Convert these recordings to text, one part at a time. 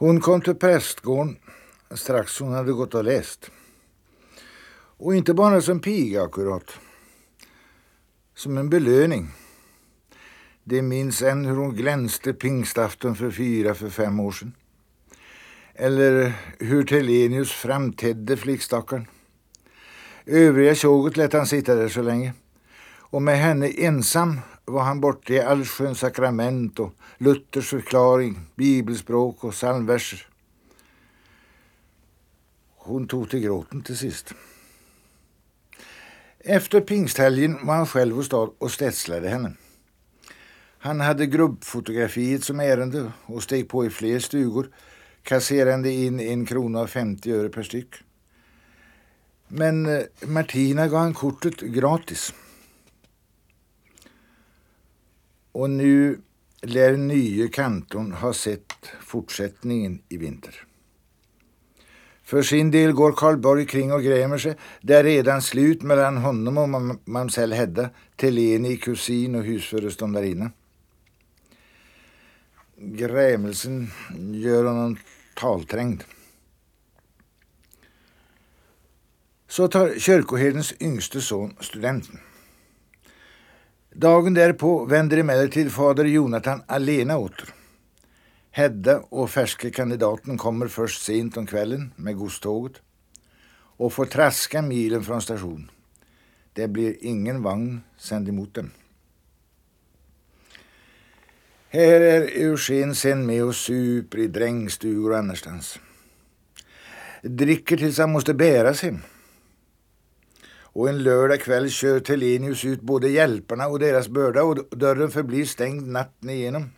Hon kom till prästgården strax hon hade gått och läst. Och inte bara som piga akkurat. Som en belöning. Det minns än hur hon glänste pingstafton för fyra, för fem år sedan. Eller hur Telenius framtedde flickstackaren. Övriga tjoget lät han sitta där så länge. Och med henne ensam var han borta i allsköns sakrament och Luthers förklaring, bibelspråk och psalmverser. Hon tog till gråten till sist. Efter pingsthelgen var han själv hos stad och städslade henne. Han hade gruppfotografiet som ärende och steg på i fler stugor, kasserande in en krona och 50 öre per styck. Men eh, Martina gav han kortet gratis. Och nu lär nye kanton ha sett fortsättningen i vinter. För sin del går Karl Borg kring och grämer sig. Det är redan slut mellan honom och mamsell Hedda, Teleni, kusin och husföreståndarinna. Grämelsen gör honom talträngd. Så tar kyrkoherdens yngste son studenten. Dagen därpå vänder emellertid fader Jonathan alena åter. Hedda och färske kandidaten kommer först sent om kvällen med godståget och får traska milen från station. Det blir ingen vagn sänd emot dem. Här är Eugen sen med och super i drängstugor och annanstans. Dricker tills han måste bära sig. Och en lördag kväll kör Telenius ut både hjälparna och deras börda och dörren förblir stängd natten igenom.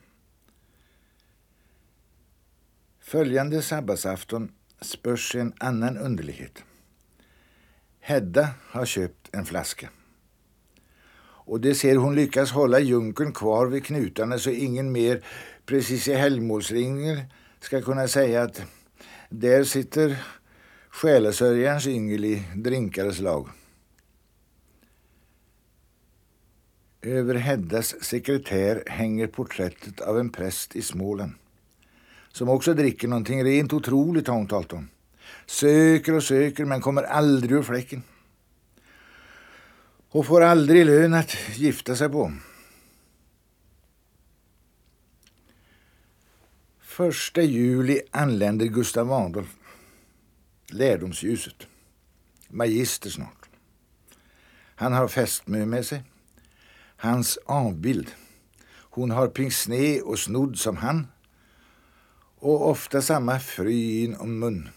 Följande sabbatsafton spörs en annan underlighet. Hedda har köpt en flaska. Och det ser hon lyckas hålla junkern kvar vid knutarna så ingen mer precis i helgmålsringen ska kunna säga att där sitter själasörjarens yngel i drinkares lag. Över Heddas sekretär hänger porträttet av en präst i Småland som också dricker någonting rent otroligt har hon talat om. Söker och söker men kommer aldrig ur fläcken. Och får aldrig lön att gifta sig på. Första juli anländer Gustav Adolf. Lärdomsljuset. Magister snart. Han har fästmö med sig. Hans avbild. Hon har pingsné och snodd som han och ofta samma fryn om mun.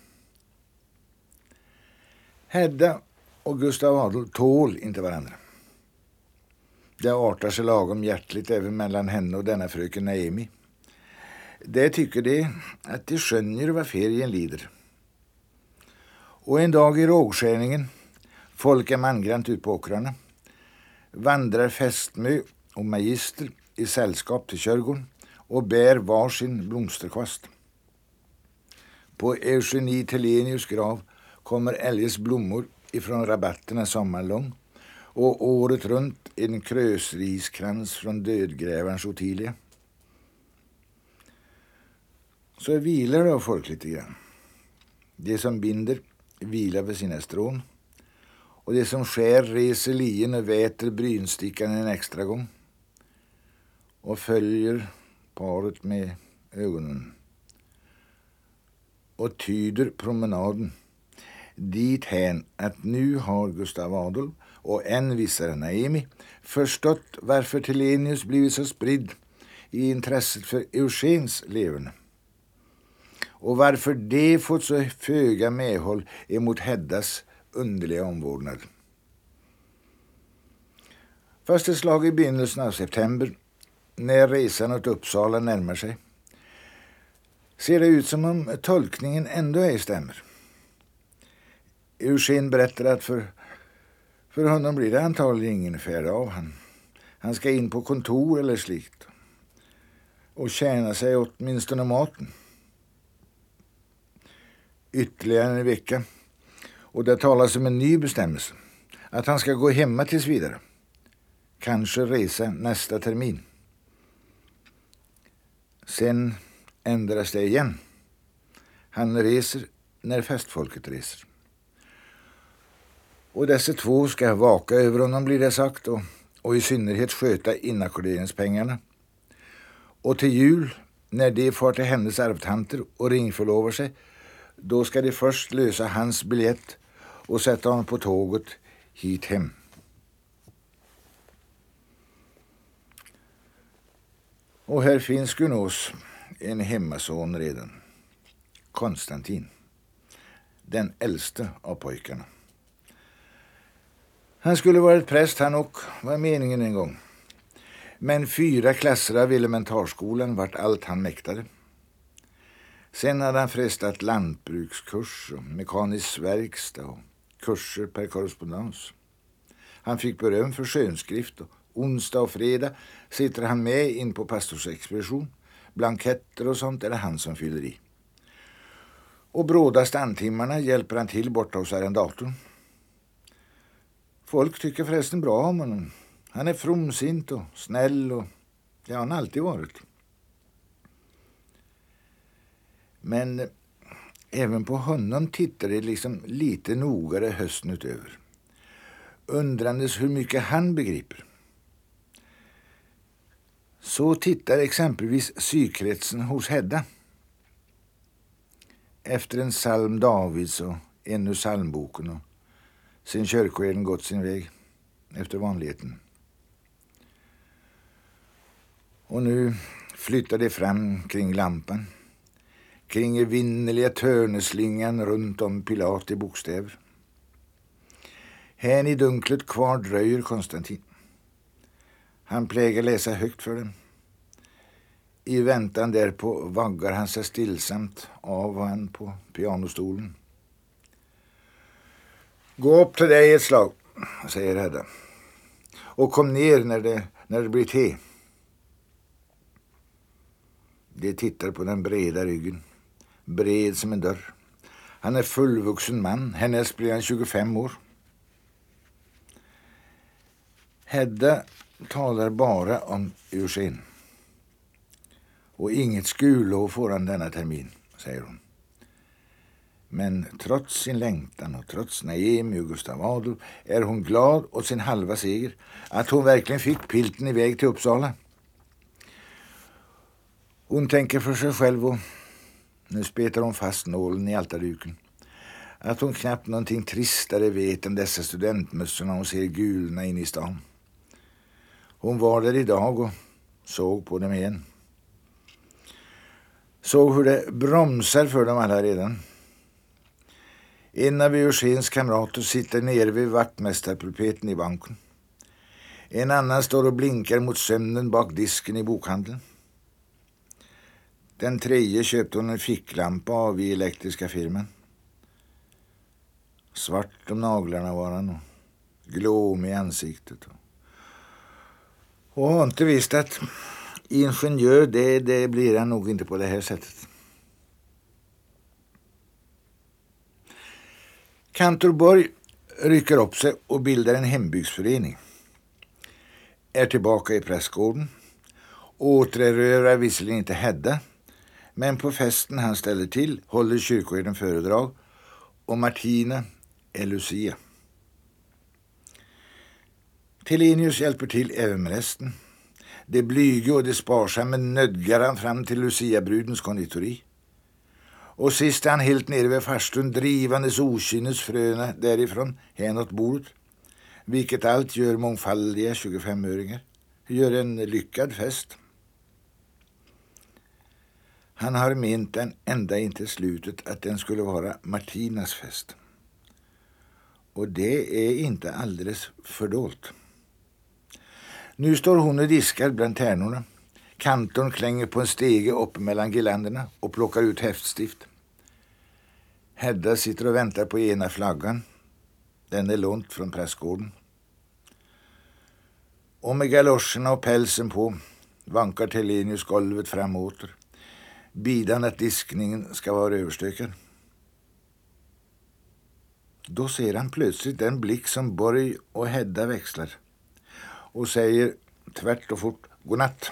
Hedda och Gustav Adolf tål inte varandra. Det artar sig lagom hjärtligt även mellan henne och denna fröken Naemi. Det tycker de att de skönjer vad ferien lider. Och en dag i rågskärningen, folk är mangrant ut på åkrarna, vandrar fästmö och magister i sällskap till körgården. och bär varsin blomsterkvast. På Eugenie Telenius grav kommer eljest blommor ifrån rabatterna sommarlång och året runt en krösriskrans från dödgrävarens Ottilia. Så vilar då folk lite grann. Det som binder vilar vid sina strån och det som skär reser lien och väter brynstickan en extra gång. Och följer paret med ögonen. Och tyder promenaden dit hän att nu har Gustav Adolf och än vissare Naemi förstått varför Telenius blivit så spridd i intresset för Eugens leverne. Och varför det fått så föga medhåll emot Heddas underliga omvårdnad. Fast ett slag i begynnelsen av september, när resan åt Uppsala närmar sig, ser det ut som om tolkningen ändå ej stämmer. Eugen berättar att för, för honom blir det antagligen ingen färd av. Han, han ska in på kontor eller slikt och tjäna sig åtminstone maten. Ytterligare en vecka och det talas om en ny bestämmelse. Att han ska gå hemma tills vidare. Kanske resa nästa termin. Sen ändras det igen. Han reser när festfolket reser. Och dessa två ska vaka över honom, blir det sagt, och, och i synnerhet sköta inackorderingspengarna. Och till jul, när de far till hennes arvtanter och ringförlovar sig, då ska de först lösa hans biljett och sätta honom på tåget hit hem. Och här finns Gunås, en hemmason redan. Konstantin, den äldste av pojkarna. Han skulle varit präst han och, var meningen en gång. Men fyra klasser av elementarskolan vart allt han mäktade. Sen hade han frestat lantbrukskurs och mekanisk verkstad och kurser per korrespondens. Han fick beröm för skönskrift och onsdag och fredag sitter han med in på pastorsexpedition. Blanketter och sånt är det han som fyller i. Och bråda standtimmarna hjälper han till borta hos arrendatorn. Folk tycker förresten bra om honom. Han är fromsint och snäll och det har han alltid varit. Men även på honom tittar det liksom lite nogare hösten utöver. Undrandes hur mycket han begriper. Så tittar exempelvis sykretsen hos Hedda. Efter en psalm Davids och en ur psalmboken och sen kyrkoherden gått sin väg efter vanligheten. Och nu flyttar det fram kring lampan, kring evinnerliga törneslingan runt om Pilat i bokstäver. Hän i dunklet kvar dröjer Konstantin. Han plägar läsa högt för dem. I väntan därpå vaggar han sig stillsamt av och an på pianostolen. Gå upp till dig ett slag, säger Hedda. Och kom ner när det, när det blir te. De tittar på den breda ryggen, bred som en dörr. Han är fullvuxen man, hennes blir han 25 år. Hedda talar bara om Eugen. Och inget skurlov får han denna termin, säger hon. Men trots sin längtan och trots Naemi och Gustav Adolf är hon glad åt sin halva seger, att hon verkligen fick pilten iväg till Uppsala. Hon tänker för sig själv och nu spetar hon fast nålen i altarduken. Att hon knappt någonting tristare vet än dessa studentmössorna hon ser gulna in i stan. Hon var där idag och såg på dem igen. Såg hur det bromsar för dem alla redan. En av Eugens kamrater sitter nere vid vaktmästarpulpeten i banken. En annan står och blinkar mot sömnen bak disken i bokhandeln. Den tredje köpte hon en ficklampa av i elektriska firman. Svart om naglarna var han och glåmig i ansiktet. Och har inte visst att ingenjör, det, det blir han nog inte på det här sättet. Kantorborg rycker upp sig och bildar en hembygdsförening. Är tillbaka i prästgården. Återerövrar visserligen inte Hedda, men på festen han ställer till håller kyrkoherden föredrag och Martina är Lucia. Telenius hjälper till även med resten. Det blyge och det sparsamme nödgar han fram till Luciabrudens konditori. Och sist är han helt nere vid farstun drivandes okynnes fröna därifrån hänåt bordet. Vilket allt gör mångfaldiga 25-öringar. Gör en lyckad fest. Han har ment den ända in till slutet att den skulle vara Martinas fest. Och det är inte alldeles fördolt. Nu står hon och diskar bland tärnorna. Kantorn klänger på en stege upp mellan girlanderna och plockar ut häftstift. Hedda sitter och väntar på ena flaggan. Den är långt från prästgården. Och med galoscherna och pälsen på vankar Telenius golvet fram och åter. Bidan att diskningen ska vara överstökad. Då ser han plötsligt den blick som Borg och Hedda växlar och säger tvärt och fort godnatt.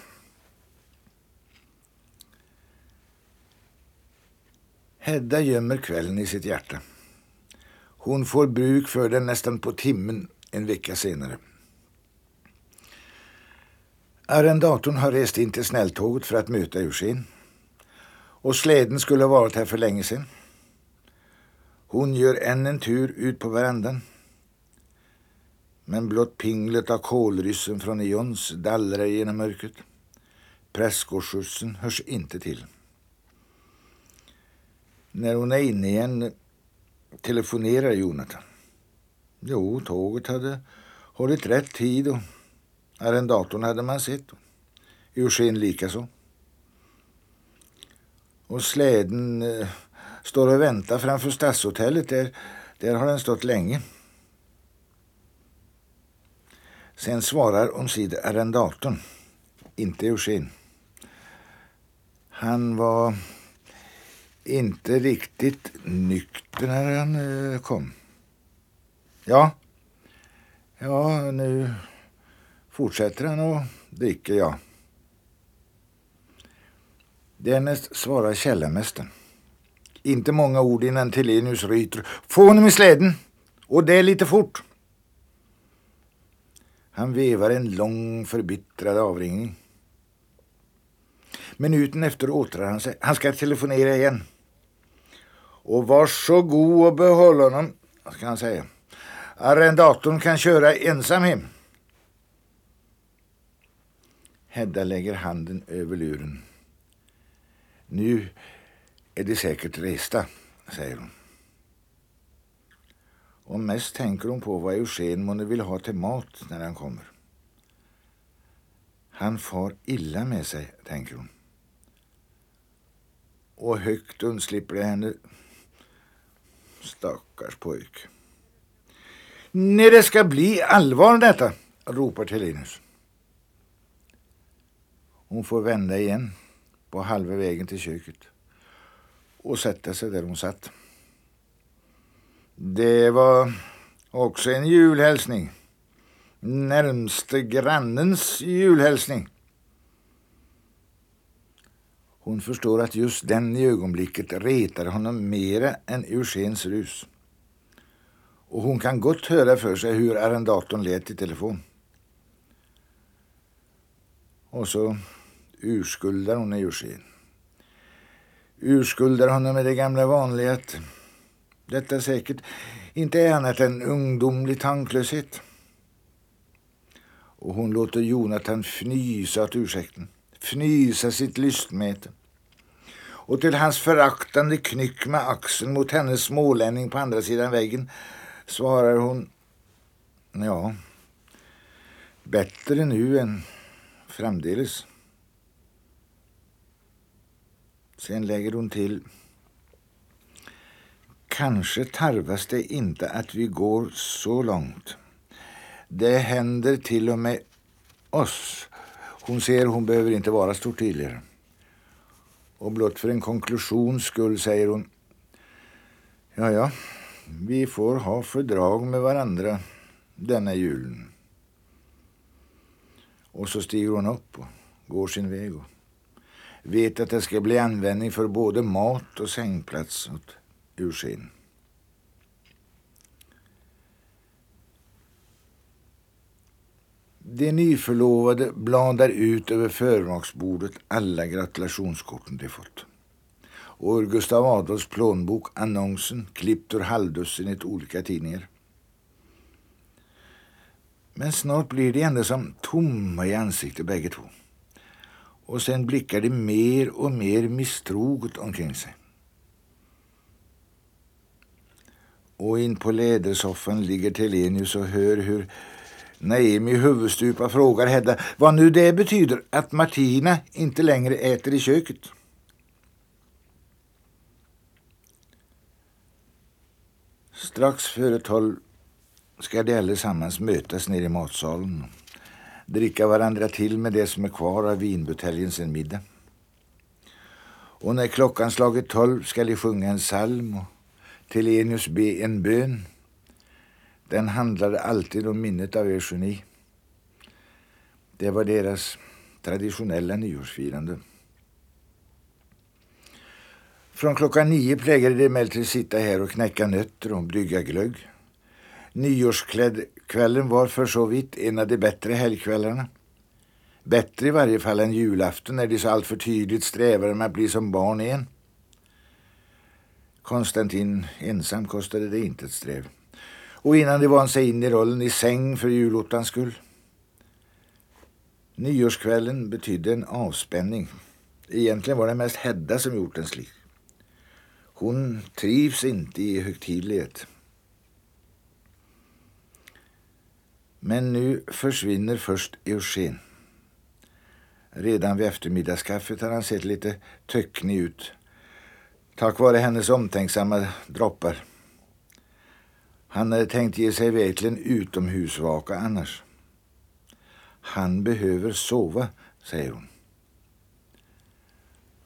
Hedda gömmer kvällen i sitt hjärta. Hon får bruk för den nästan på timmen en vecka senare. Arrendatorn har rest in till snälltåget för att möta Eugen. Och släden skulle ha varit här för länge sedan. Hon gör än en tur ut på verandan. Men blott pinglet av kolryssen från Eons dallrar genom mörkret. Prästgårdsskjutsen hörs inte till. När hon är inne igen telefonerar Jonathan. Jo, tåget hade hållit rätt tid och arrendatorn hade man sett. Eugen likaså. Och släden eh, står och väntar framför stadshotellet. Där, där har den stått länge. Sen svarar omsider arrendatorn, inte Eugen. Han var inte riktigt nykter när han eh, kom. Ja, ja nu fortsätter han och dricker, ja. Därnäst svarar källarmästaren. Inte många ord innan Telenius ryter. Få honom i släden! Och det är lite fort! Han vevar en lång förbittrad avringning. Minuten efter åtrar han sig. Han ska telefonera igen. Och var så god och behåll honom, ska han säga. Arrendatorn kan köra ensam hem. Hedda lägger handen över luren. Nu är de säkert resta, säger hon. Och mest tänker hon på vad Eugen månne vill ha till mat när han kommer. Han far illa med sig, tänker hon. Och högt undslipper det henne. Stackars pojk. Nej, det ska bli allvar detta, ropar Telinus. Hon får vända igen på halva vägen till köket och sätta sig där hon satt. Det var också en julhälsning. Närmste grannens julhälsning. Hon förstår att just den i ögonblicket retar honom mera än Eugens rus. Och hon kan gott höra för sig hur arrendatorn lät i telefon. Och så urskuldar hon Eugen. Urskuldar honom med det gamla vanliga att detta säkert inte är annat än ungdomlig tanklöshet. Och hon låter Jonathan fnysa åt ursäkten, fnysa sitt lystmäte. Och till hans föraktande knyck med axeln mot hennes smålänning på andra sidan väggen svarar hon ja, bättre nu än framdeles. Sen lägger hon till Kanske tarvas det inte att vi går så långt. Det händer till och med oss. Hon ser hon behöver inte vara stort tydligare. Och blott för en konklusions skull säger hon Ja, ja, vi får ha fördrag med varandra denna julen. Och så stiger hon upp och går sin väg och vet att det ska bli användning för både mat och sängplats åt Eugen. De nyförlovade bladar ut över förmaksbordet alla gratulationskorten de fått. Och ur Gustav Adolfs plånbok annonsen klippt ur halvdussinet olika tidningar. Men snart blir de ändå som tomma i ansiktet bägge två. Och sen blickar de mer och mer misstroget omkring sig. Och in på lädersoffan ligger Telenius och hör hur Naemi huvudstupa frågar Hedda vad nu det betyder att Martina inte längre äter i köket. Strax före tolv ska de allesammans mötas nere i matsalen dricka varandra till med det som är kvar av vinbuteljen sen middag. Och när klockan slagit tolv ska de sjunga en psalm och Telenius be en bön. Den handlade alltid om minnet av Eugenie. Det var deras traditionella nyårsfirande. Från klockan nio plägade de emellertid sitta här och knäcka nötter och brygga glögg. Nyårsklädd Kvällen var för så vitt en av de bättre helgkvällarna. Bättre i varje fall än julafton när de så alltför tydligt strävade med att bli som barn igen. Konstantin ensam kostade det inte ett sträv. Och innan de vann sig in i rollen i säng för julottans skull. Nyårskvällen betydde en avspänning. Egentligen var det mest Hedda som gjort en slik. Hon trivs inte i högtidlighet. Men nu försvinner först Eugen. Redan vid eftermiddagskaffet har han sett lite töcknig ut. Tack vare hennes omtänksamma droppar. Han hade tänkt ge sig iväg till en utomhusvaka annars. Han behöver sova, säger hon.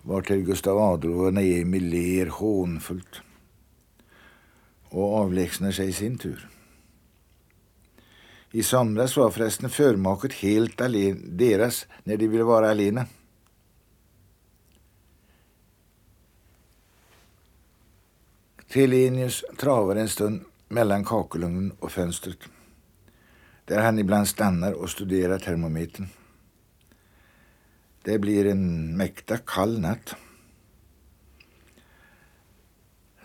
Vartill Gustav Adolf och Naomi ler hånfullt och avlägsnar sig i sin tur. I somras var förresten förmaket helt allen, deras när de ville vara alena. Telenius travar en stund mellan kakelugnen och fönstret där han ibland stannar och studerar termometern. Det blir en mäkta kall natt.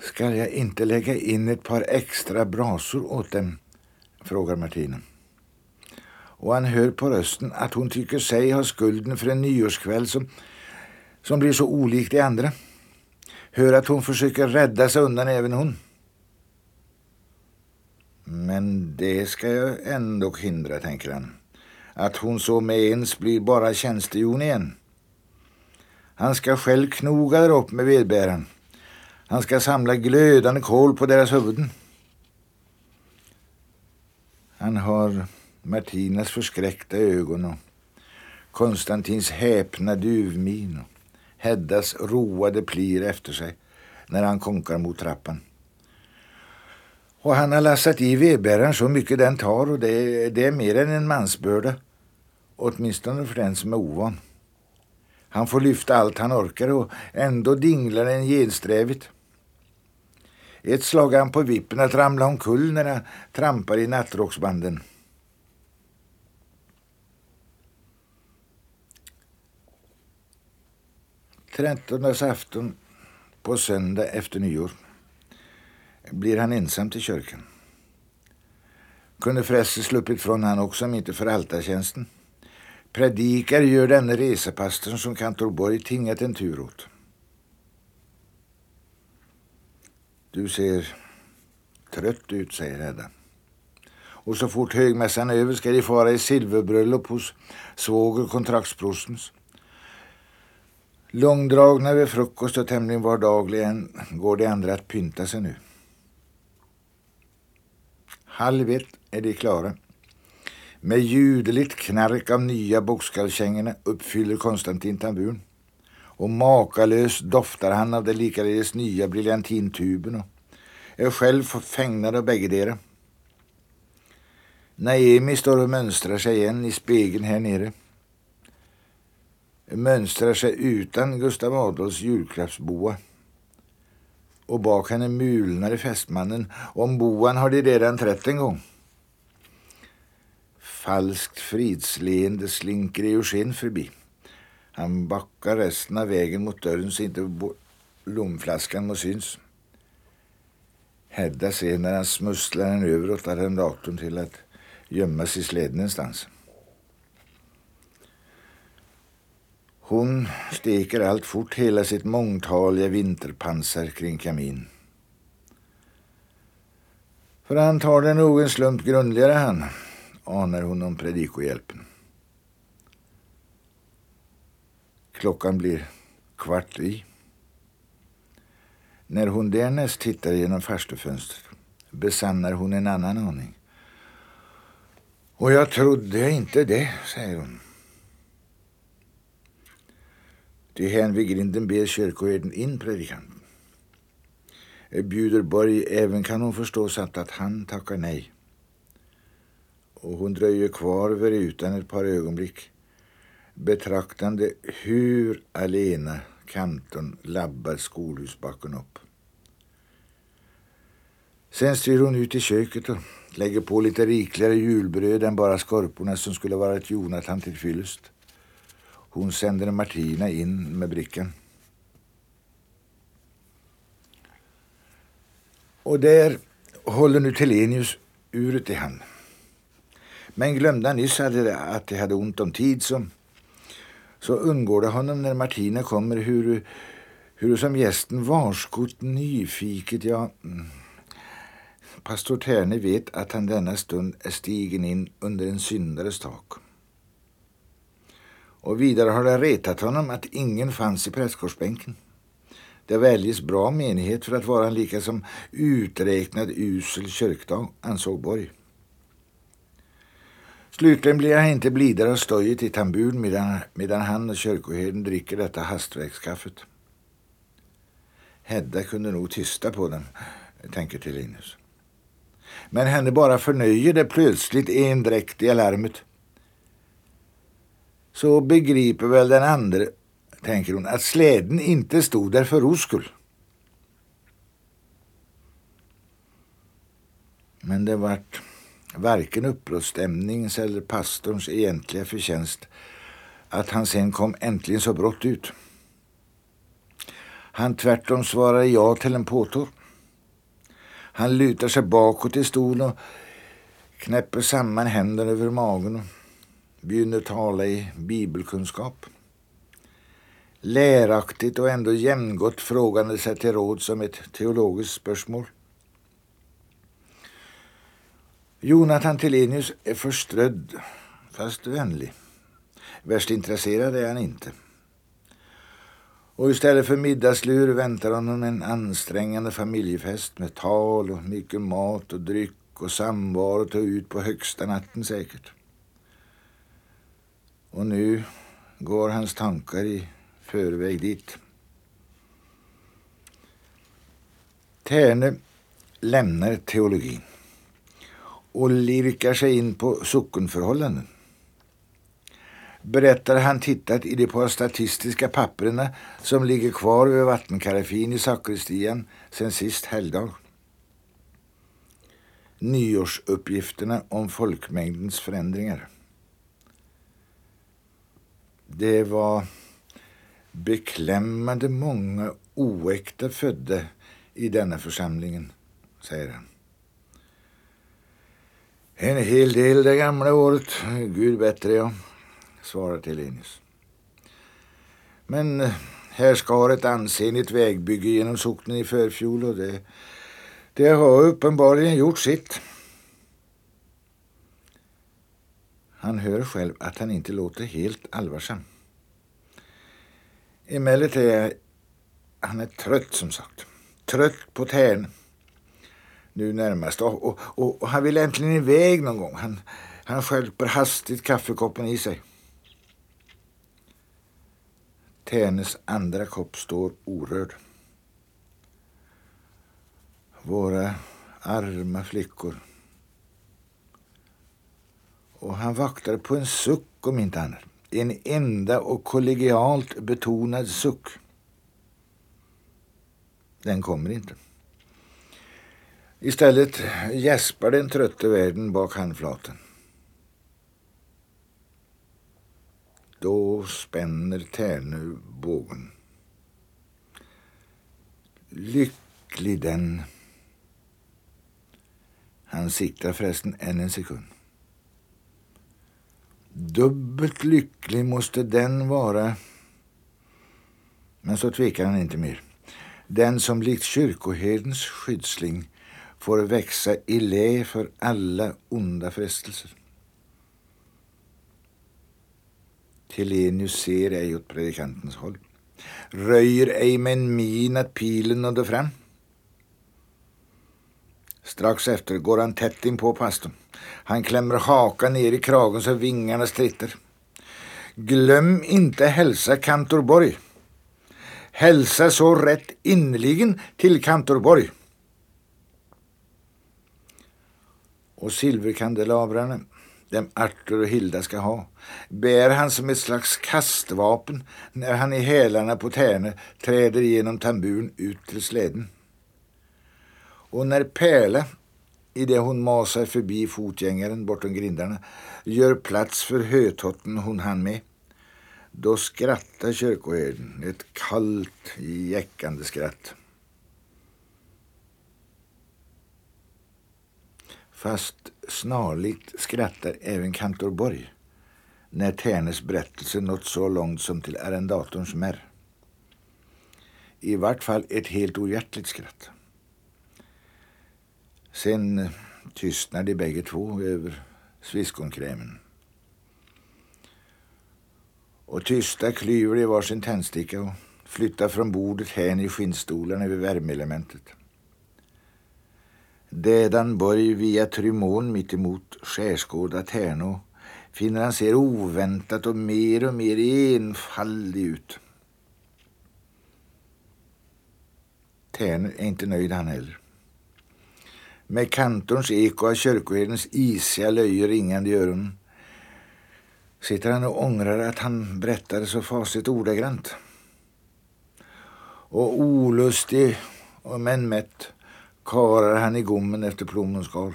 Ska jag inte lägga in ett par extra brasor åt dem? frågar Martina. Och han hör på rösten att hon tycker sig ha skulden för en nyårskväll som, som blir så olik de andra. Hör att hon försöker rädda sig undan även hon. Men det ska jag ändå hindra, tänker han. Att hon så med ens blir bara tjänstehjon igen. Han ska själv knoga där upp med vedbäraren. Han ska samla glödande kol på deras huvuden. Han har Martinas förskräckta ögon och Konstantins häpna duvmin och Heddas roade plir efter sig när han konkar mot trappan. Och han har lassat i vedbäraren så mycket den tar och det, det är mer än en mansbörda. Åtminstone för den som är ovan. Han får lyfta allt han orkar och ändå dinglar den gensträvigt. Ett slag är han på vippen att ramla omkull när han trampar i nattrocksbanden. Trettondagsafton på söndag efter nyår blir han ensam till kyrkan. Kunde förresten sluppit från han också om inte för altartjänsten. Predikar gör denne resepastorn som kantor Borg tingat en tur åt. Du ser trött ut, säger Hedda. Och så fort högmässan är över ska de fara i silverbröllop hos svåger kontraktsprostens. Långdragna vid frukost och tämligen vardagligen går de andra att pynta sig nu. Halv ett är de klara. Med ljudligt knark av nya bokskallkängorna uppfyller Konstantin tamburen. Och makalöst doftar han av det likaledes nya briljantintuben och är själv fängad av bäggedera. Naemi står och mönstrar sig igen i spegeln här nere. Mönstrar sig utan Gustav Adolfs julklappsboa och bak henne mulnar fästmannen. Om boan har de redan trätt en gång. Falskt fridsleende slinker Eugen förbi. Han backar resten av vägen mot dörren så inte blomflaskan må syns. Hedda ser när han smusslar den över åt arrendatorn till att gömmas i släden någonstans. Hon steker allt fort hela sitt mångtaliga vinterpansar kring kamin. För han tar det nog en slump grundligare han, anar hon om predikohjälpen. Klockan blir kvart i. När hon därnäst tittar genom farstufönstret besannar hon en annan aning. Och jag trodde inte det, säger hon. Ty hän vid grinden ber kyrkoherden in predikanten. Bjuder Borg även kan hon förstå satt att han tackar nej. Och hon dröjer kvar vid rutan ett par ögonblick betraktande hur alena kantorn labbar skolhusbacken upp. Sen styr hon ut i köket och lägger på lite rikligare julbröd än bara skorporna som skulle vara ett Jonathan till fyllest. Hon sänder Martina in med brickan. Och där håller nu Telenius uret i hand. Men glömde han nyss att det hade ont om tid så, så undgår det honom när Martina kommer hur, hur som gästen varskott nyfiket, ja... Pastor Terne vet att han denna stund är stigen in under en syndares tak. Och vidare har det retat honom att ingen fanns i prästgårdsbänken. Det väljes bra menighet för att vara en lika som uträknad usel kyrkdag, ansåg Borg. Slutligen blir han inte blidare av stöjet i tamburen medan, medan han och kyrkoherden dricker detta hastverkskaffet. Hedda kunde nog tysta på den, tänker Tillinus. Men henne bara förnöjer det plötsligt endräktiga larmet. Så begriper väl den andra, tänker hon, att släden inte stod där för ro skull. Men det vart varken upprorstämningens eller pastorns egentliga förtjänst att han sen kom äntligen så brått ut. Han tvärtom svarade ja till en påtår. Han lutar sig bakåt i stolen och knäpper samman händerna över magen och begynner tala i bibelkunskap. Läraktigt och ändå jämngott frågande sig till råd som ett teologiskt spörsmål. Jonathan Telenius är förströdd, fast vänlig. Värst intresserad är han inte. Och istället för middagslur väntar honom en ansträngande familjefest med tal och mycket mat och dryck och samvaro ta ut på högsta natten säkert. Och nu går hans tankar i förväg dit. Terne lämnar teologin och lirkar sig in på sockenförhållanden. Berättar han tittat i de par statistiska papperna som ligger kvar över vattenkaraffin i sakristian sen sist helgdag. Nyårsuppgifterna om folkmängdens förändringar. Det var beklämmande många oäkta födda i denna församlingen, säger han. En hel del det gamla året, Gud bättre ja, svarar Telenius. Men eh, här skar ett ansenligt vägbygge genom socknen i förfjol och det, det har uppenbarligen gjort sitt. Han hör själv att han inte låter helt allvarsam. Emellertid är han är trött som sagt. Trött på tärn nu närmast. Och, och, och, och, han vill äntligen iväg någon gång. Han, han skälper hastigt kaffekoppen i sig. Tärnes andra kopp står orörd. Våra arma flickor. Och han vaktar på en suck om inte annat. En enda och kollegialt betonad suck. Den kommer inte. Istället gäspar den trötte världen bak handflaten. Då spänner Tärnö bågen. Lycklig den. Han siktar förresten än en sekund. Dubbelt lycklig måste den vara. Men så tvekar han inte mer. Den som likt kyrkoherdens skyddsling får växa i lä för alla onda frestelser. Telenius ser ej åt predikantens håll, röjer ej med en min att pilen nådde fram. Strax efter går han tätt in på pastorn. Han klämmer hakan ner i kragen så vingarna stritter. Glöm inte hälsa Kantorborg. Hälsa så rätt innerligen till Kantorborg. och silverkandelabrarna dem Arthur och Hilda ska ha, bär han som ett slags kastvapen när han i hälarna på Tärne träder genom tamburen ut till släden. Och när Pärla, i det hon masar förbi fotgängaren bortom grindarna, gör plats för hötotten hon hann med, då skrattar kyrkoherden ett kallt, jäckande skratt. Fast snarligt skrattar även kantor Borg när Tärnes berättelse nått så långt som till arrendatorns märr. I vart fall ett helt ohjärtligt skratt. Sen eh, tystnar de bägge två över sviskonkrämen. Och tysta klyver de varsin tändsticka och flyttar från bordet hän i skinnstolarna över värmeelementet. Dädan Borg via Trymon mittemot skärskåda Tärnå finner han ser oväntat och mer och mer enfaldig ut. Tärner är inte nöjd han heller. Med kantorns eko av kyrkoherdens isiga löje ringande i öronen sitter han och ångrar att han berättade så fasligt ordagrant. Och olustig och men mätt karar han i gommen efter plommonskal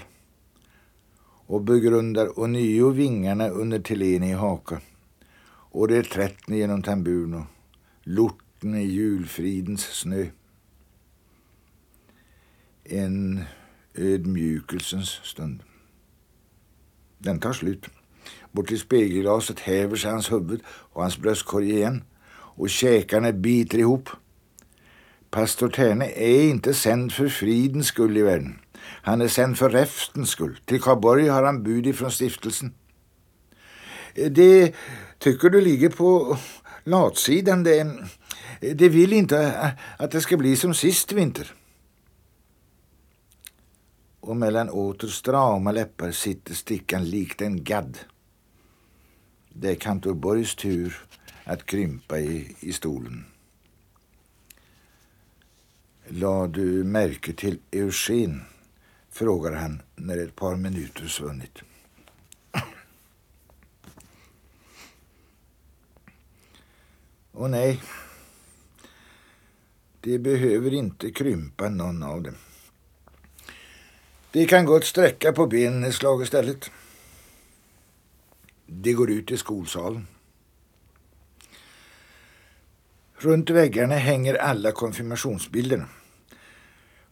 och begrundar ånyo vingarna under Telene i haka och reträtten genom tamburen och lorten i julfridens snö. En ödmjukelsens stund. Den tar slut. Bort till spegelglaset häver sig hans huvud och hans bröstkorg igen och käkarna biter ihop. Pastor Terne är inte sänd för fridens skull i världen. Han är sänd för räftens skull. Till Karlborg har han bud ifrån stiftelsen. Det tycker du ligger på latsidan. Det, det vill inte att det ska bli som sist vinter. Och mellan åter strama läppar sitter stickan likt en gadd. Det är kantor Borgs tur att krympa i, i stolen. La du märke till Eugen? frågar han när ett par minuter svunnit. Och nej, det behöver inte krympa någon av dem. De kan gott sträcka på benen ett slag istället. De går ut i skolsalen. Runt väggarna hänger alla konfirmationsbilderna.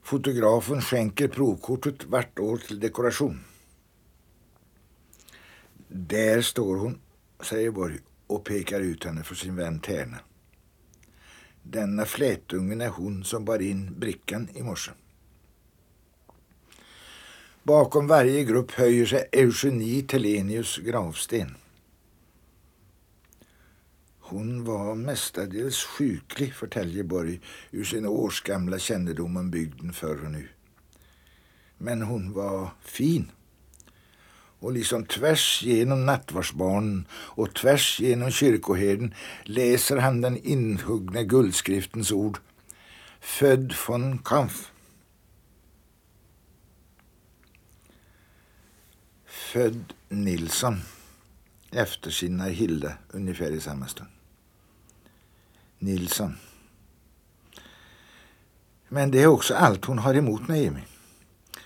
Fotografen skänker provkortet vart år till dekoration. Där står hon, säger Borg och pekar ut henne för sin vän Tärna. Denna flätungen är hon som bar in brickan i morse. Bakom varje grupp höjer sig Eugenie Telenius gravsten. Hon var mestadels sjuklig, förtäljer Borg ur sin årsgamla kännedom om bygden förr och nu. Men hon var fin. Och liksom tvärs genom nattvardsbarnen och tvärs genom kyrkoherden läser han den inhuggna guldskriftens ord. Född von Kampf. Född Nilsson efter sina Hilda ungefär i samma stund. Nilsson. Men det är också allt hon har emot Naomi.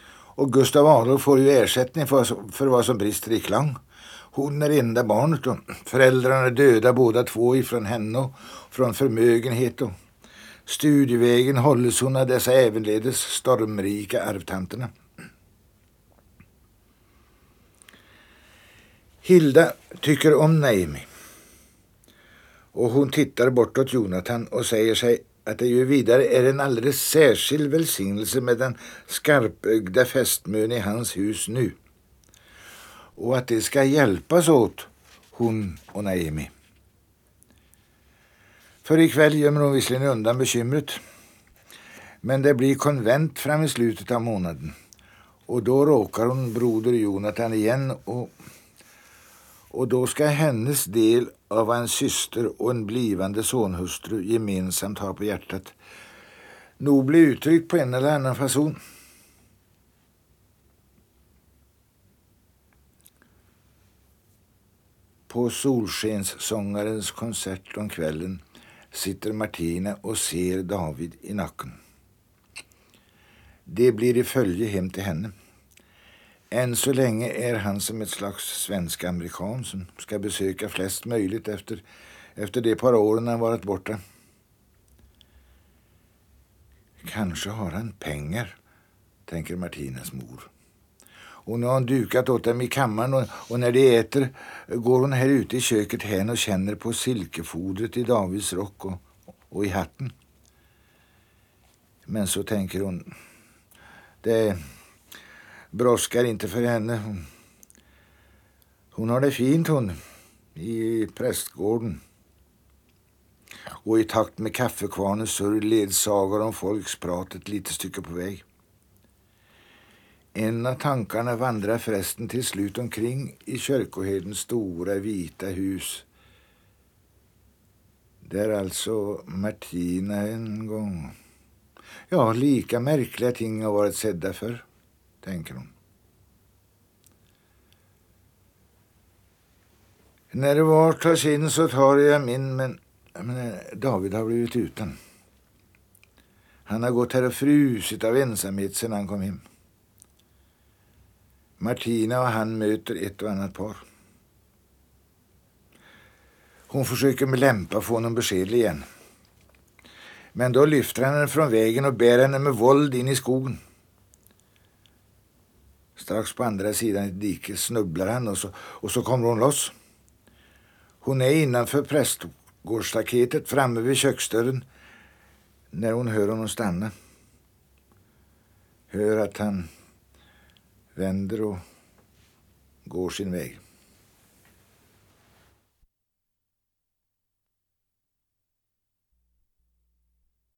Och Gustav Adolf får ju ersättning för, för vad som brister i klang. Hon är enda barnet och föräldrarna är döda båda två ifrån henne och från förmögenhet och studievägen hålles hon av dessa ävenledes stormrika arvtanterna. Hilda tycker om Naomi och hon tittar bortåt Jonathan och säger sig att det ju vidare är en alldeles särskild välsignelse med den skarpögda fästmön i hans hus nu. Och att det ska hjälpas åt hon och Naomi. För ikväll gömmer hon visserligen undan bekymret. Men det blir konvent fram i slutet av månaden. Och då råkar hon broder Jonathan igen och och då ska hennes del av vad en syster och en blivande sonhustru gemensamt har på hjärtat nog bli uttryckt på en eller annan fason. På Solskenssångarens konsert om kvällen sitter Martina och ser David i nacken. Det blir i följe hem till henne. Än så länge är han som ett slags svensk-amerikan som ska besöka flest möjligt efter, efter de par åren han varit borta. Kanske har han pengar, tänker Martinas mor. Och nu har hon dukat åt dem i kammaren och, och, när de äter går hon här ute i köket hän och känner på silkefodret i Davids rock och, och i hatten. Men så tänker hon, det brådskar inte för henne. Hon, hon har det fint hon, i prästgården. Och i takt med kaffekvarnens surr ledsagar om folksprat ett litet stycke på väg. En av tankarna vandrar förresten till slut omkring i kyrkoherdens stora vita hus. Där alltså Martina en gång... Ja, lika märkliga ting har varit sedda för, tänker hon. När det var tas in så tar jag min, men, men David har blivit utan. Han har gått här och frusit av ensamhet sedan han kom hem. Martina och han möter ett och annat par. Hon försöker med lämpa få honom beskedlig igen. Men då lyfter han henne från vägen och bär henne med våld in i skogen. Strax på andra sidan i diket snubblar han och så, och så kommer hon loss. Hon är innanför prästgårdsstaketet framme vid köksdörren när hon hör honom stanna. Hör att han vänder och går sin väg.